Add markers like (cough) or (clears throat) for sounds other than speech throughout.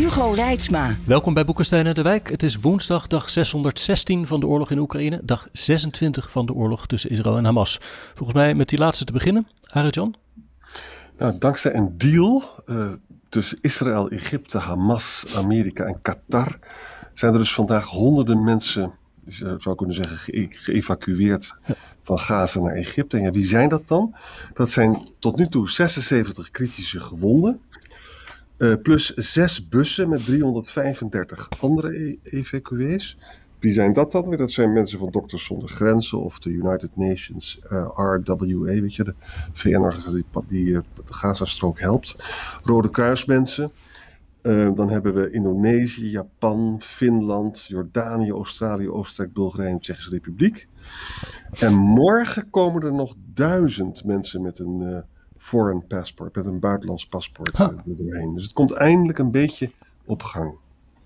Hugo Reitsma. Welkom bij Boekenstein en de Wijk. Het is woensdag, dag 616 van de oorlog in Oekraïne. Dag 26 van de oorlog tussen Israël en Hamas. Volgens mij met die laatste te beginnen. Arjan? Nou, dankzij een deal uh, tussen Israël, Egypte, Hamas, Amerika en Qatar... zijn er dus vandaag honderden mensen, je zou kunnen zeggen, ge geëvacueerd... van Gaza naar Egypte. En ja, wie zijn dat dan? Dat zijn tot nu toe 76 kritische gewonden... Uh, plus zes bussen met 335 andere e evacuees. Wie zijn dat dan weer? Dat zijn mensen van Dokters Zonder Grenzen of de United Nations uh, RWA, weet je, de VN-organisatie die, die uh, de Gazastrook helpt. Rode Kruismensen. dan hebben we Indonesië, Japan, Finland, Jordanië, Australië, Oostenrijk, Bulgarije en Tsjechische Republiek. En morgen komen er nog duizend mensen met een foreign passport, met een buitenlands paspoort huh. er doorheen. Dus het komt eindelijk een beetje op gang.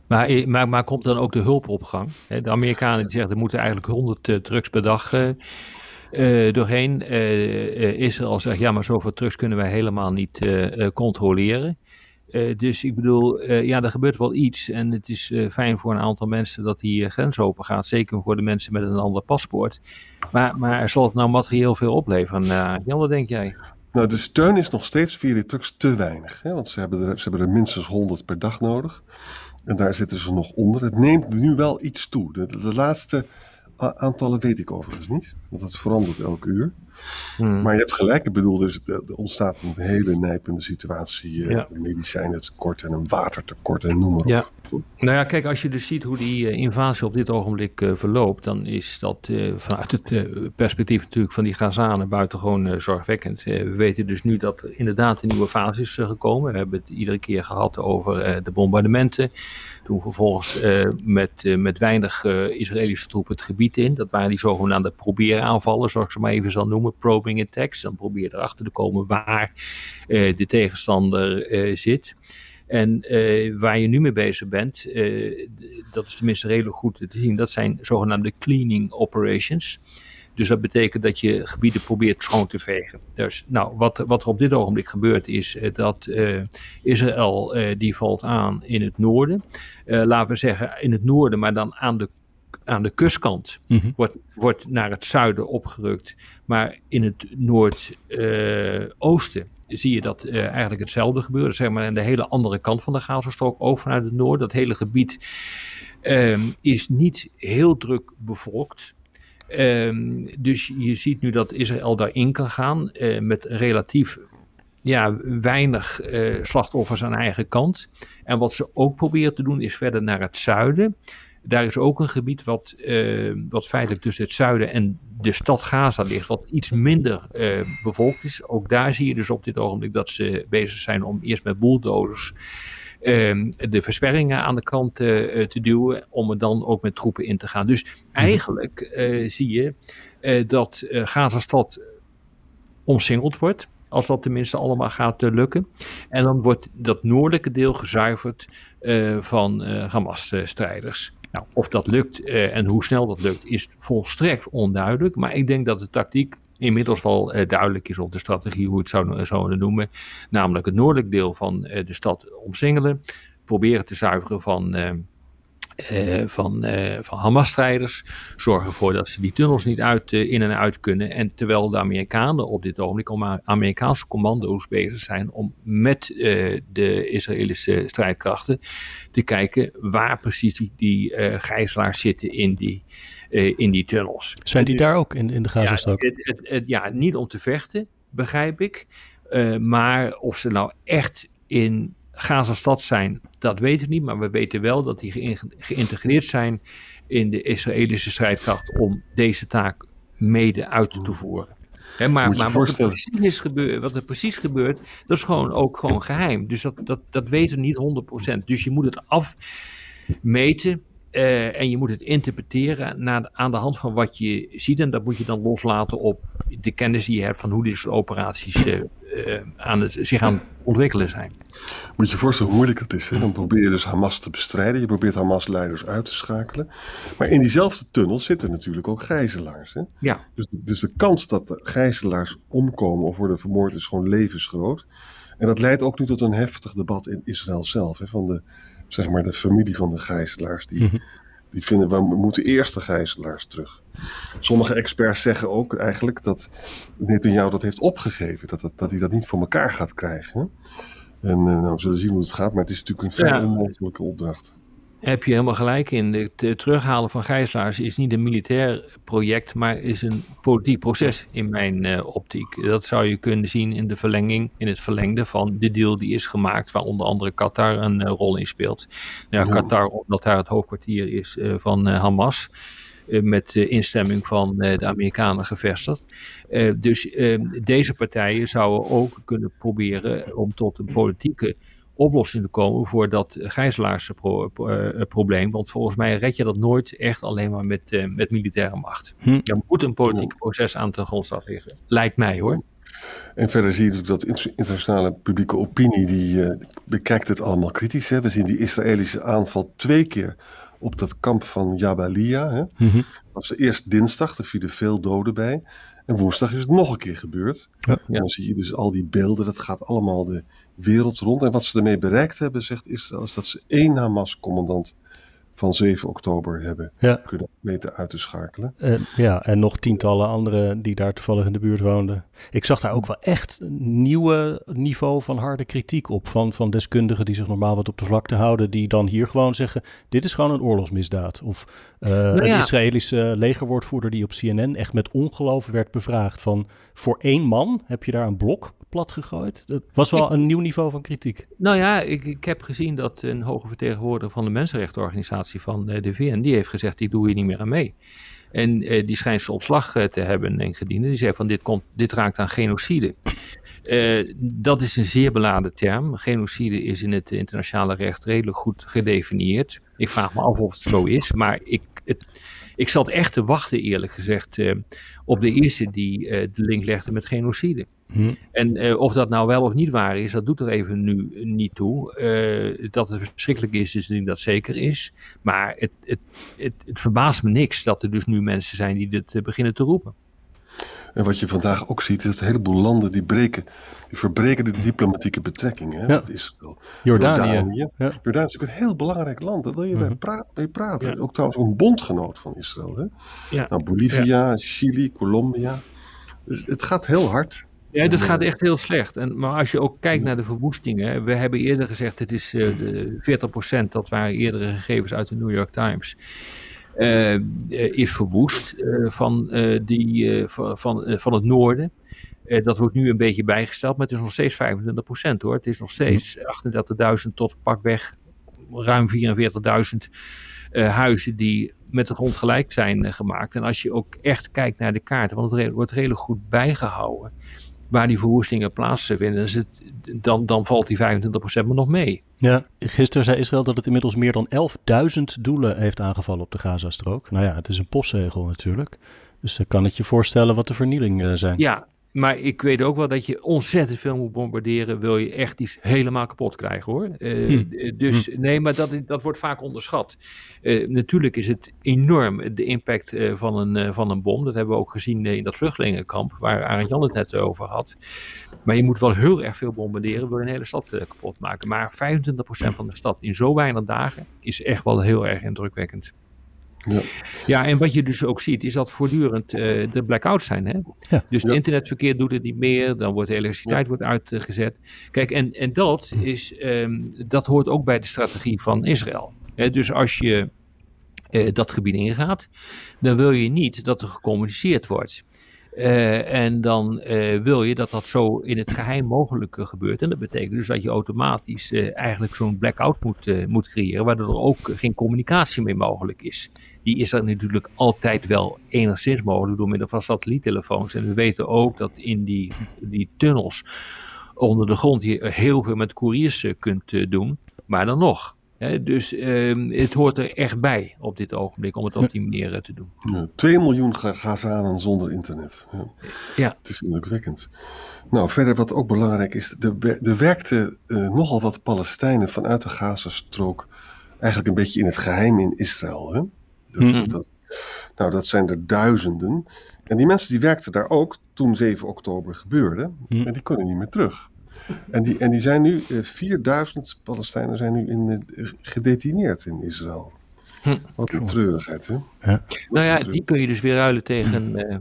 Maar, maar, maar komt dan ook de hulp op gang? De Amerikanen die zeggen er moeten eigenlijk 100 uh, drugs per dag uh, uh, doorheen. Israël zegt ja, maar zoveel drugs kunnen wij helemaal niet controleren. dus ik bedoel, ja, er gebeurt wel iets. En het is fijn voor een aantal mensen dat die grens open gaat. Zeker voor de mensen met een ander paspoort. Maar, maar zal het nou materieel veel opleveren? Jan, wat denk jij? Nou, de steun is nog steeds via die trucks te weinig. Hè? Want ze hebben, er, ze hebben er minstens 100 per dag nodig. En daar zitten ze nog onder. Het neemt nu wel iets toe. De, de laatste aantallen weet ik overigens niet. Want dat verandert elke uur. Hmm. Maar je hebt gelijk. Ik bedoel, dus er ontstaat een hele nijpende situatie. Ja. De medicijnen tekort en een watertekort en noem maar op. Ja. Nou ja, kijk, als je dus ziet hoe die uh, invasie op dit ogenblik uh, verloopt, dan is dat uh, vanuit het perspectief natuurlijk van die Gazanen buitengewoon zorgwekkend. we weten dus nu dat er inderdaad een nieuwe fase is gekomen. We hebben het iedere keer gehad over de bombardementen. Toen vervolgens met, met weinig Israëlische troepen het gebied in. Dat waren die zogenaamde probeeraanvallen, zoals ik ze maar even zal noemen, probing attacks. Dan probeer erachter te komen waar de tegenstander zit. En uh, waar je nu mee bezig bent, uh, dat is tenminste redelijk goed te zien, dat zijn zogenaamde cleaning operations. Dus dat betekent dat je gebieden probeert schoon te vegen. Dus nou, wat, wat er op dit ogenblik gebeurt is uh, dat Israël die valt aan in het noorden. laten we zeggen in het noorden, maar dan aan de aan de kustkant mm-hmm. wordt, wordt naar het zuiden opgerukt. Maar in het noordoosten uh, zie je dat uh, eigenlijk hetzelfde gebeuren. Zeg maar aan de hele andere kant van de Gazastrook, ook vanuit het noorden. Dat hele gebied uh, is niet heel druk bevolkt. Ehm, dus je ziet nu dat Israël daarin kan gaan uh, met relatief ja, weinig slachtoffers aan eigen kant. En wat ze ook proberen te doen is verder naar het zuiden. Daar is ook een gebied wat, uh, wat feitelijk tussen het zuiden en de stad Gaza ligt, wat iets minder uh, bevolkt is. Ook daar zie je dus op dit ogenblik dat ze bezig zijn om eerst met bulldozers uh, de versperringen aan de kant uh, te duwen, om er dan ook met troepen in te gaan. Dus mhm. eigenlijk zie je dat Gaza-stad omsingeld wordt als dat tenminste allemaal gaat lukken. En dan wordt dat noordelijke deel gezuiverd uh, van uh, Hamas-strijders. Nou, of dat lukt uh, en hoe snel dat lukt is volstrekt onduidelijk. Maar ik denk dat de tactiek inmiddels wel uh, duidelijk is, of de strategie, hoe het zou, zou noemen. Namelijk het noordelijk deel van de stad omsingelen. Proberen te zuiveren van uh, van, uh, van Hamas-strijders. Zorgen ervoor dat ze die tunnels niet uit, uh, in en uit kunnen. En terwijl de Amerikanen op dit ogenblik, om Amerikaanse commando's bezig zijn om met de Israëlische strijdkrachten te kijken waar precies die, die gijzelaars zitten in die, in die tunnels. Zijn die daar ook in, in de Gazastrook? Ja, het, het, het, ja, niet om te vechten, begrijp ik. maar of ze nou echt in Gaza-stad zijn, dat weten we niet. Maar we weten wel dat die geïntegreerd zijn in de Israëlische strijdkracht om deze taak mede uit te voeren. maar maar wat, er precies gebeurt, wat er precies gebeurt, dat is gewoon ook gewoon geheim. Dus dat, dat, dat weten we niet 100%. Dus je moet het afmeten uh, en je moet het interpreteren naar, aan de hand van wat je ziet. En dat moet je dan loslaten op de kennis die je hebt van hoe deze operaties uh, uh, aan het, zich aan het ontwikkelen zijn. Moet je je voorstellen hoe moeilijk het is. Hè? Dan probeer je dus Hamas te bestrijden. Je probeert Hamas-leiders uit te schakelen. Maar in diezelfde tunnel zitten natuurlijk ook gijzelaars. Hè? Ja. Dus, dus de kans dat de gijzelaars omkomen of worden vermoord is gewoon levensgroot. En dat leidt ook nu tot een heftig debat in Israël zelf. Hè? Van de zeg maar de familie van de gijzelaars. Die, mhm. die vinden we moeten eerst de gijzelaars terug. Sommige experts zeggen ook eigenlijk dat Netanyahu dat heeft opgegeven. Dat, dat, dat hij dat niet voor elkaar gaat krijgen. En uh, nou, we zullen zien hoe het gaat. Maar het is natuurlijk een vrij onmogelijke opdracht heb je helemaal gelijk in. Het terughalen van gijzelaars is niet een militair project, maar is een politiek proces in mijn uh, optiek. Dat zou je kunnen zien in de verlenging, in het verlengde van de deal die is gemaakt, waar onder andere Qatar een uh, rol in speelt. Ja, Qatar, omdat daar het hoofdkwartier is uh, van Hamas. Met instemming van de Amerikanen gevestigd. dus deze partijen zouden ook kunnen proberen om tot een politieke oplossing te komen voor dat gijzelaarsprobleem. Want volgens mij red je dat nooit echt alleen maar met, uh, met militaire macht. Hm. Er moet een politiek proces aan de grondslag liggen. Lijkt mij hoor. En verder zie je dat internationale publieke opinie, die uh, bekijkt het allemaal kritisch. Hè. We zien die Israëlische aanval twee keer op dat kamp van Jabalia. Hè. Mm Dat was eerst dinsdag, er vielen veel doden bij. En woensdag is het nog een keer gebeurd. Ja. En dan zie je dus al die beelden, dat gaat allemaal de wereld rond. En wat ze ermee bereikt hebben, zegt Israël, is dat ze één Hamas-commandant van 7 oktober hebben kunnen weten uit te schakelen. Uh, ja, en nog tientallen anderen die daar toevallig in de buurt woonden. Ik zag daar ook wel echt een nieuwe niveau van harde kritiek op. Van, van deskundigen die zich normaal wat op de vlakte houden. Die dan hier gewoon zeggen, dit is gewoon een oorlogsmisdaad. Of uh, nou ja. een Israëlische legerwoordvoerder die op CNN echt met ongeloof werd bevraagd. Van voor één man heb je daar een blok plat gegooid. Dat was wel een nieuw niveau van kritiek. Nou ja, ik, ik heb gezien dat een hoge vertegenwoordiger van de mensenrechtenorganisatie van eh, de VN, die heeft gezegd, die doe je niet meer aan mee. En uh, die schijnt zijn ontslag uh, te hebben ingediend. Die zei van dit, komt, dit raakt aan genocide. Uh, (clears throat) dat is een zeer beladen term. Genocide is in het internationale recht redelijk goed gedefinieerd. Ik vraag me af of het zo is, maar ik, het, ik zat echt te wachten eerlijk gezegd op de eerste die de link legde met genocide. Hm. En uh, of dat nou wel of niet waar is, dat doet er even nu niet toe. Uh, dat het verschrikkelijk is, is dat dat zeker is. Maar het, het, het, het, verbaast me niks dat er dus nu mensen zijn die dit uh, beginnen te roepen. En wat je vandaag ook ziet, is dat een heleboel landen die breken, die verbreken de diplomatieke betrekkingen hè, ja. met Israël. Jordanië. Jordanië. Ja. Jordanië is natuurlijk een heel belangrijk land, daar wil je mm -hmm. bij, pra praten. Ja. Ook trouwens een bondgenoot van Israël. Hè? Ja. Nou, Bolivia, Chili, Colombia. Dus het gaat heel hard. Ja, dat gaat echt heel slecht. En, maar als je ook kijkt naar de verwoestingen. We hebben eerder gezegd, het is uh, de 40%, dat waren eerdere gegevens uit de New York Times. Uh, is verwoest uh, van, die, van, van het noorden. dat wordt nu een beetje bijgesteld, maar het is nog steeds 25% hoor. Het is nog steeds 38.000 tot pakweg ruim 44.000 huizen die met de grond gelijk zijn gemaakt. En als je ook echt kijkt naar de kaarten, want het wordt redelijk goed bijgehouden waar die verwoestingen plaatsvinden, het, dan, dan valt die 25% maar nog mee. Ja, gisteren zei Israël dat het inmiddels meer dan 11.000 doelen heeft aangevallen op de Gazastrook. Nou ja, het is een postzegel natuurlijk. Dus dan kan het je voorstellen wat de vernielingen uh, zijn. Ja, maar ik weet ook wel dat je ontzettend veel moet bombarderen. Wil je echt iets helemaal kapot krijgen hoor. Uh, hm. Dus hm. nee, maar dat, dat wordt vaak onderschat. Uh, natuurlijk is het enorm de impact uh, van, een, van een bom. Dat hebben we ook gezien in dat vluchtelingenkamp. Waar Arend Jan het net over had. Maar je moet wel heel erg veel bombarderen. Wil je een hele stad kapot maken. Maar 25% van de stad in zo weinig dagen is echt wel heel erg indrukwekkend. Ja. ja, en wat je dus ook ziet, is dat voortdurend uh, de blackouts zijn. Hè? Ja. Dus het internetverkeer doet het niet meer, dan wordt de elektriciteit wordt uitgezet. Kijk, en, en dat, is, um, dat hoort ook bij de strategie van Israël. Hè? Dus als je uh, dat gebied ingaat, dan wil je niet dat er gecommuniceerd wordt. en dan wil je dat dat zo in het geheim mogelijk gebeurt. En dat betekent dus dat je automatisch eigenlijk zo'n blackout moet, moet creëren, waardoor er ook geen communicatie meer mogelijk is. Die is er natuurlijk altijd wel enigszins mogelijk door middel van satelliettelefoons. En we weten ook dat in die, die tunnels onder de grond je heel veel met couriers kunt doen. Maar dan nog, dus uh, het hoort er echt bij op dit ogenblik om het op die manier te doen. Ja, 2 miljoen Gazanen zonder internet. Ja. ja. Het is indrukwekkend. Nou, verder wat ook belangrijk is, er, er werkten uh, nogal wat Palestijnen vanuit de Gazastrook eigenlijk een beetje in het geheim in Israël. Hè? Dat, dat, nou, dat zijn er duizenden. En die mensen die werkten daar ook toen 7 oktober gebeurde. En die kunnen niet meer terug. En die, en die zijn nu, 4000 eh, Palestijnen zijn nu in, uh, gedetineerd in Israël. Hm. Wat een treurigheid, hè? Ja. Nou ja, die kun je dus weer ruilen tegen, uh,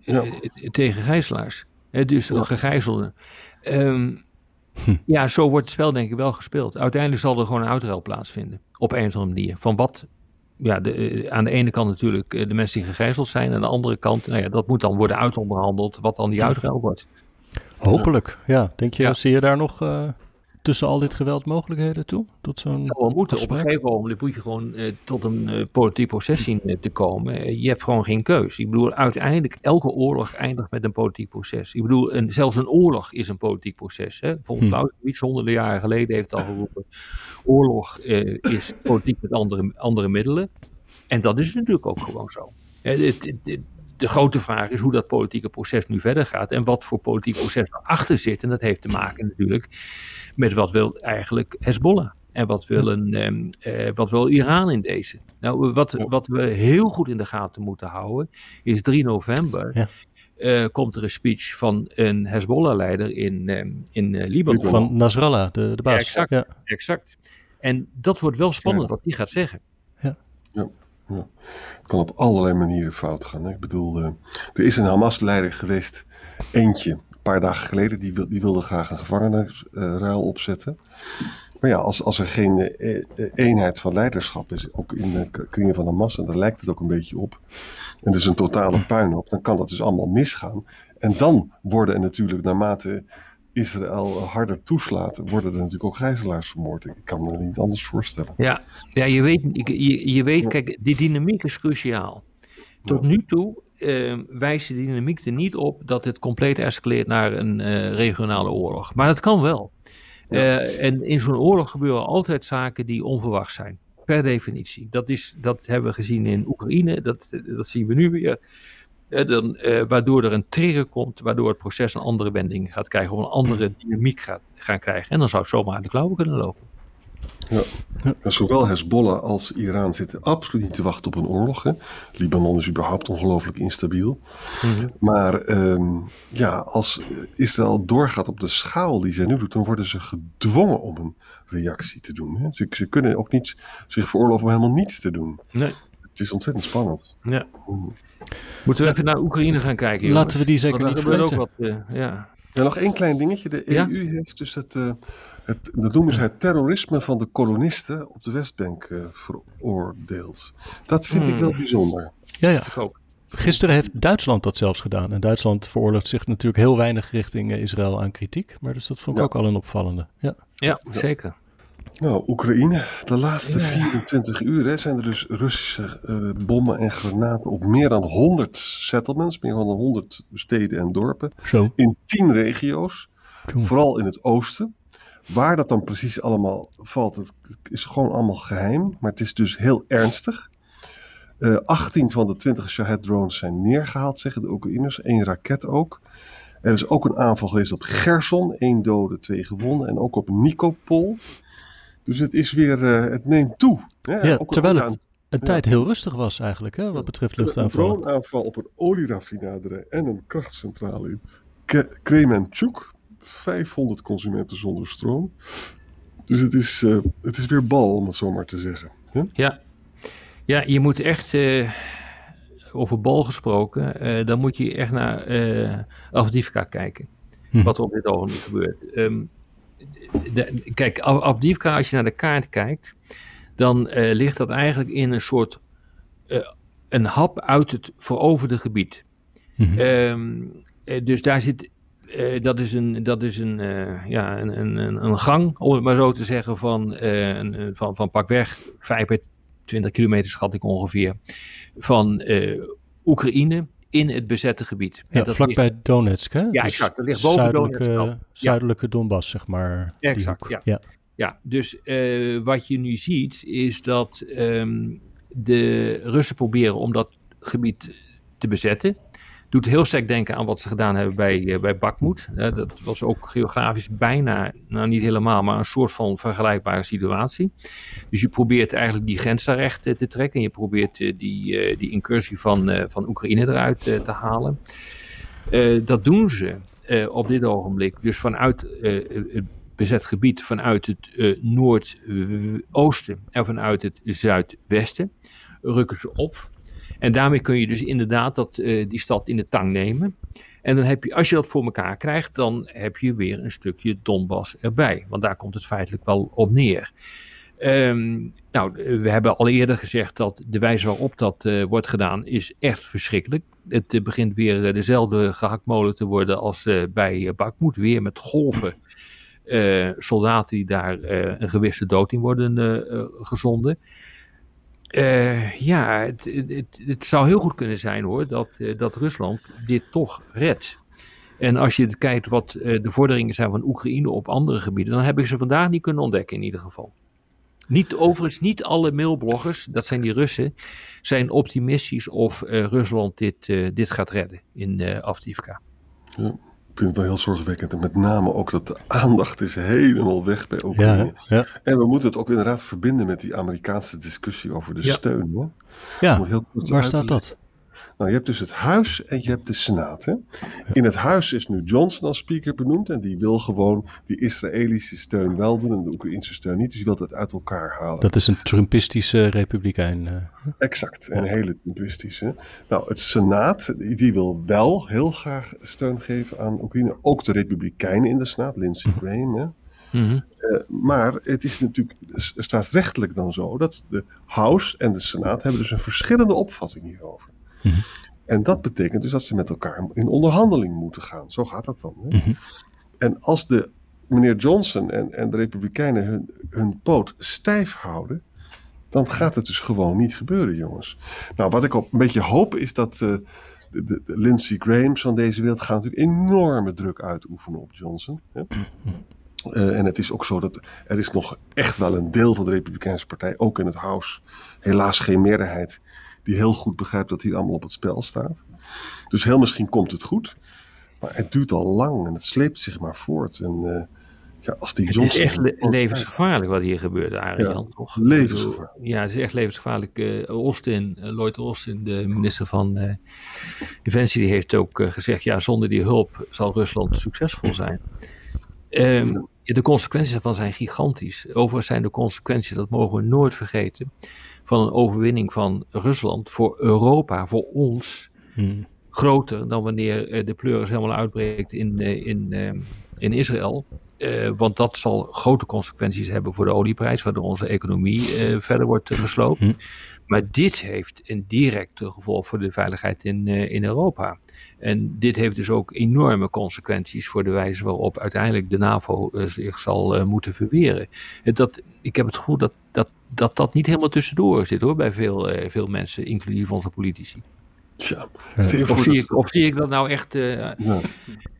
ja. tegen gijzelaars. dus ja. gegijzelden. Um, hm. Ja, zo wordt het spel denk ik wel gespeeld. Uiteindelijk zal er gewoon een uitruil plaatsvinden. Op een of andere manier. Van wat ja, de, aan de ene kant natuurlijk de mensen die gegijzeld zijn. Aan de andere kant, nou ja, dat moet dan worden uitonderhandeld wat dan die uitruil wordt. Hopelijk, ja. Denk je, zie je daar nog uh, tussen al dit geweld mogelijkheden toe? Tot zo'n het zou wel moeten. Op een gegeven moment moet je gewoon uh, tot een uh, politiek proces zien te komen. je hebt gewoon geen keus. Ik bedoel, uiteindelijk, elke oorlog eindigt met een politiek proces. Ik bedoel, een, zelfs een oorlog is een politiek proces. Hè? Volgens hm. Clausewitz, honderden jaren geleden, heeft al geroepen: oorlog is politiek met andere, andere middelen. En dat is natuurlijk ook gewoon zo. Het, het, de grote vraag is hoe dat politieke proces nu verder gaat en wat voor politiek proces erachter zit. En dat heeft te maken natuurlijk met wat wil eigenlijk Hezbollah. En wat wil, een, ehm, eh, wat wil Iran in deze? Nou, wat, wat we heel goed in de gaten moeten houden, is 3 november. Ja. Uh, komt er een speech van een Hezbollah-leider in, uh, in uh, Libanon. Van Nasrallah, de, de baas. exact, ja. exact. En dat wordt wel spannend wat die gaat zeggen. Ja. Het kan op allerlei manieren fout gaan. Hè? Ik bedoel, uh, er is een Hamas-leider geweest, eentje, een paar dagen geleden, die, die wilde graag een gevangenenruil opzetten. Maar ja, als, als er geen uh, eenheid van leiderschap is, ook in de kringen van Hamas, en daar lijkt het ook een beetje op, en het is een totale puinhoop, dan kan dat dus allemaal misgaan. En dan worden er natuurlijk naarmate Israël harder toeslaat, worden er natuurlijk ook gijzelaars vermoord. Ik kan me niet anders voorstellen. Ja, ja je, weet, je, je weet, kijk, die dynamiek is cruciaal. Tot nu toe uh, wijst de dynamiek er niet op dat het compleet escaleert naar een uh, regionale oorlog. Maar dat kan wel. Uh, en in zo'n oorlog gebeuren altijd zaken die onverwacht zijn. Per definitie. Dat, is, dat hebben we gezien in Oekraïne, dat, dat zien we nu weer dan, uh, waardoor er een trigger komt, waardoor het proces een andere wending gaat krijgen, of een andere dynamiek gaat gaan krijgen. En dan zou het zomaar aan de klauwen kunnen lopen. Ja. ja. zowel Hezbollah als Iran zitten absoluut niet te wachten op een oorlog. Hè. Libanon is überhaupt ongelooflijk instabiel. Mhm. Maar um, ja, als Israël doorgaat op de schaal die ze nu doet, dan worden ze gedwongen om een reactie te doen. Hè. Ze, ze, kunnen ook niet zich veroorloven om helemaal niets te doen. Nee. Het is ontzettend spannend. Ja. Moeten we even naar Oekraïne gaan kijken? Jongens? Laten we die zeker niet vergeten. Ook wat, uh, ja. ja, nog één klein dingetje. De EU heeft dus het, uh, het, dat noemen ze het terrorisme van de kolonisten op de Westbank uh, veroordeeld. Dat vind hmm. ik wel bijzonder. Ja, ja. Ik ook. Gisteren heeft Duitsland dat zelfs gedaan. En Duitsland veroorlooft zich natuurlijk heel weinig richting Israël aan kritiek. Maar dus dat vond ik ja. ook al een opvallende. Ja, ja zeker. Nou, Oekraïne. De laatste 24 uur hè, zijn er dus Russische uh, bommen en granaten op meer dan 100 settlements, meer dan 100 steden en dorpen. Zo. In 10 regio's. Vooral in het oosten. Waar dat dan precies allemaal valt, het is gewoon allemaal geheim. Maar het is dus heel ernstig. Uh, 18 van de 20 Shahed-drones zijn neergehaald, zeggen de Oekraïners. Eén raket ook. Er is ook een aanval geweest op Gerson. één dode, twee gewonden. En ook op Nikopol. Dus het is weer, uh, het neemt toe. Hè? Ja, terwijl het een tijd heel rustig was eigenlijk, hè, wat betreft luchtaanval. Een droneaanval op een olieraffinaderij en een krachtcentrale in Kremenchuk. 500 consumenten zonder stroom. Dus het is, uh, het is weer bal, om het zo maar te zeggen. Ja, ja je moet echt, uh, over bal gesproken, uh, dan moet je echt naar uh, Avdivka kijken. Hm. Wat er op dit ogenblik gebeurt. Um, de, kijk, Avdivka, als je naar de kaart kijkt, dan uh, ligt dat eigenlijk in een soort uh, een hap uit het veroverde gebied. Mhm. Ehm, eh, dus daar zit, eh, dat is een, dat is een, eh, ja, een, een, een, gang, om het maar zo te zeggen, van, eh, een, van, van pakweg 5 bij 20 kilometer schat ik ongeveer, van eh, Oekraïne in het bezette gebied. En Ja, dat vlakbij Donetsk, hè? Ja, Dus exact. Dat ligt boven zuidelijke, Donetsk. Zuidelijke Donbass, zeg maar. Exact, ja. Ja, dus eh, wat je nu ziet is dat ehm, de Russen proberen om dat gebied te bezetten. Doet heel sterk denken aan wat ze gedaan hebben bij, eh, bij Bakhmut. Eh, dat was ook geografisch bijna, nou niet helemaal, maar een soort van vergelijkbare situatie. Dus je probeert eigenlijk die grens daar recht eh, te trekken. En je probeert die, die incursie van, van Oekraïne eruit te halen. Dat doen ze op dit ogenblik. Dus vanuit het bezet gebied, vanuit het noordoosten en vanuit het zuidwesten rukken ze op. En daarmee kun je dus inderdaad dat, eh, die stad in de tang nemen. En dan heb je, als je dat voor elkaar krijgt, dan heb je weer een stukje Donbass erbij. Want daar komt het feitelijk wel op neer. Ehm, nou, we hebben al eerder gezegd dat de wijze waarop dat eh, wordt gedaan is echt verschrikkelijk. Het eh, begint weer dezelfde gehaktmolen te worden als bij Bakhmut. Weer met golven soldaten die daar een gewisse dood in worden gezonden. Eh, ja, het, het, het zou heel goed kunnen zijn hoor, dat, eh, dat Rusland dit toch redt. En als je kijkt wat eh, de vorderingen zijn van Oekraïne op andere gebieden, dan heb ik ze vandaag niet kunnen ontdekken in ieder geval. Niet, overigens, niet alle mailbloggers, dat zijn die Russen, zijn optimistisch of Rusland dit, dit gaat redden in Afdivka. Ja, ik vind het wel heel zorgwekkend. En met name ook dat de aandacht is helemaal weg bij Oekraïne. Ja, ja. En we moeten het ook inderdaad verbinden met die Amerikaanse discussie over de Ja. steun. Hè? Ja, heel kort waar staat dat? Nou, je hebt dus het huis en je hebt de senaat. Hè? In het huis is nu Johnson als speaker benoemd. En die wil gewoon die Israëlische steun wel doen en de Oekraïnse steun niet. Dus die wil dat uit elkaar halen. Dat is een Trumpistische republikein. eh. Exact, en hele Trumpistische. Nou, het Senaat, die, wil wel heel graag steun geven aan Oekraïne. Ook de Republikeinen in de Senaat, Lindsey Graham. Hè? Mhm. Eh, maar het is natuurlijk staatsrechtelijk dan zo dat de House en de Senaat hebben dus een verschillende opvatting hierover. Mhm. En dat betekent dus dat ze met elkaar in onderhandeling moeten gaan. Zo gaat dat dan. Hè? Mhm. En als de meneer Johnson en, en de Republikeinen hun, hun poot stijf houden, dan gaat het dus gewoon niet gebeuren, jongens. Nou, wat ik op een beetje hoop is dat eh, de, de, de Lindsey Graham's van deze wereld gaan natuurlijk enorme druk uitoefenen op Johnson. Hè? Eh, en het is ook zo dat er is nog echt wel een deel van de Republikeinse Partij, ook in het House, helaas geen meerderheid, die heel goed begrijpt dat hier allemaal op het spel staat. Dus heel misschien komt het goed, maar het duurt al lang en het sleept zich maar voort. En eh, ja, als die Het is echt le- levensgevaarlijk wat hier gebeurt, Arjan. Ja, toch? levensgevaarlijk. Ja, het is echt levensgevaarlijk. Eh, Austin, eh, Lloyd Austin, de minister van Defensie, die heeft ook gezegd: ja, zonder die hulp zal Rusland succesvol zijn. Ehm, de consequenties daarvan zijn gigantisch. Overigens zijn de consequenties, dat mogen we nooit vergeten, van een overwinning van Rusland voor Europa, voor ons, Hmm. groter dan wanneer eh, de pleuris helemaal uitbreekt in, eh, in, eh, in Israël. Want dat zal grote consequenties hebben voor de olieprijs, waardoor onze economie verder wordt gesloopt. Hm. Maar dit heeft een directe gevolg voor de veiligheid in, in Europa. En dit heeft dus ook enorme consequenties voor de wijze waarop uiteindelijk de NAVO zich zal moeten verweren. Dat, ik heb het gevoel dat dat, dat dat niet helemaal tussendoor zit hoor, bij veel, eh, veel mensen, inclusief onze politici. Tja, je Of zie, ik, of zie ik dat nou echt, eh, ja.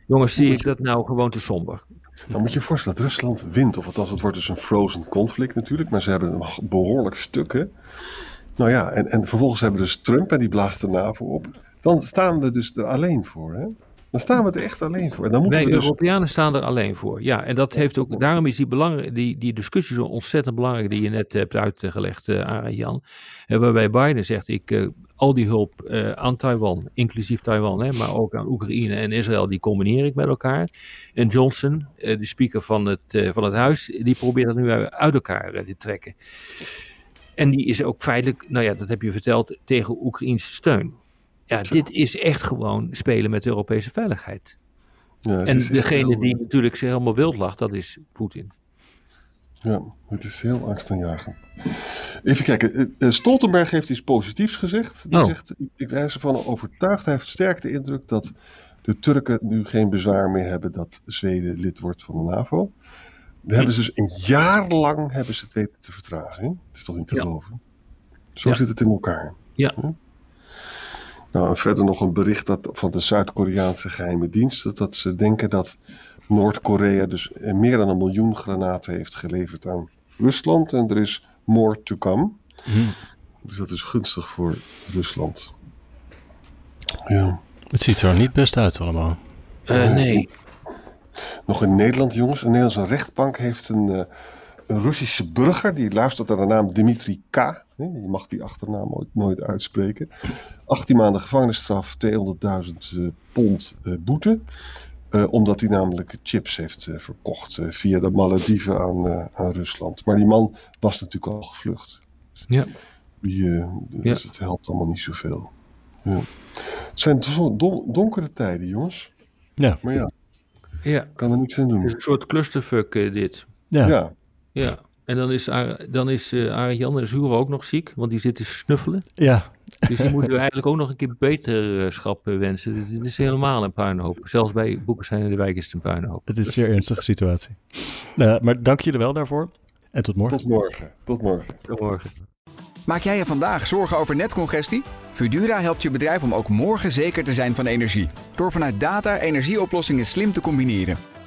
jongens, zie ik dat nou gewoon te somber? Dan moet je je voorstellen dat Rusland wint. Of althans, het wordt dus een frozen conflict natuurlijk. Maar ze hebben een behoorlijk stukken. Nou ja, en, en vervolgens hebben we dus Trump en die blaast de NAVO op. Dan staan we dus er alleen voor. Hè? Dan staan we er echt alleen voor. Dan moeten Wij we dus... Europeanen staan er alleen voor. Ja, en dat heeft ook, daarom is die, belang, die, die discussie zo ontzettend belangrijk die je net hebt uitgelegd, Arend Jan. Eh, waarbij Biden zegt, ik, eh, al die hulp aan Taiwan, inclusief Taiwan, hè, maar ook aan Oekraïne en Israël, die combineer ik met elkaar. En Johnson, de speaker van het, van het huis, die probeert dat nu uit elkaar te trekken. En die is ook feitelijk, nou ja, dat heb je verteld, tegen Oekraïnse steun. Ja, dit is echt gewoon spelen met de Europese veiligheid. Ja, het En degene heel- die natuurlijk zich helemaal wild lacht, dat is Poetin. Ja, het is heel angstaanjagend. Even kijken. Uh, Stoltenberg heeft iets positiefs gezegd. Die Oh. zegt, ik ben ervan overtuigd. Hij heeft sterk de indruk dat de Turken nu geen bezwaar meer hebben dat Zweden lid wordt van de NAVO. Daar hebben ze dus een jaar lang hebben ze het weten te vertragen. Dat is toch niet te Ja. geloven? Zo Ja. zit het in elkaar. Ja. Nou, en verder nog een bericht dat, van de Zuid-Koreaanse geheime dienst. Dat, dat ze denken dat Noord-Korea dus meer dan een miljoen granaten heeft geleverd aan Rusland. En er is more to come. Dus dat is gunstig voor Rusland. Ja. Het ziet er niet best uit allemaal. Eh, nee. Nog in Nederland, jongens. Een Nederlandse rechtbank heeft een, eh, een Russische burger. Die luistert naar de naam Dmitri K. hè, Je mag die achternaam nooit, nooit uitspreken. 18 maanden gevangenisstraf, 200.000 eh, pond eh, boete. Eh, omdat hij namelijk chips heeft eh, verkocht eh, via de Malediven aan, eh, aan Rusland. Maar die man was natuurlijk al gevlucht. Ja. Die, eh, dus Ja. het helpt allemaal niet zoveel. Ja. Het zijn don- donkere tijden, jongens. Ja. Maar ja, Ja. kan er niks aan doen. Het is een soort clusterfuck dit. Ja. ja. Ja. En dan is, dan is eh Arjan en Zure ook nog ziek, want die zit te snuffelen. ja. Dus die moeten we eigenlijk ook nog een keer beterschap eh, wensen. Dit, dit is helemaal een puinhoop. Zelfs bij Boekestein in de Wijk is het een puinhoop. Het is een zeer ernstige situatie. Eh, maar dank jullie wel daarvoor. En tot morgen. Tot morgen. Tot morgen. Tot morgen. Maak jij je vandaag zorgen over netcongestie? Fudura helpt je bedrijf om ook morgen zeker te zijn van energie. Door vanuit data energieoplossingen slim te combineren.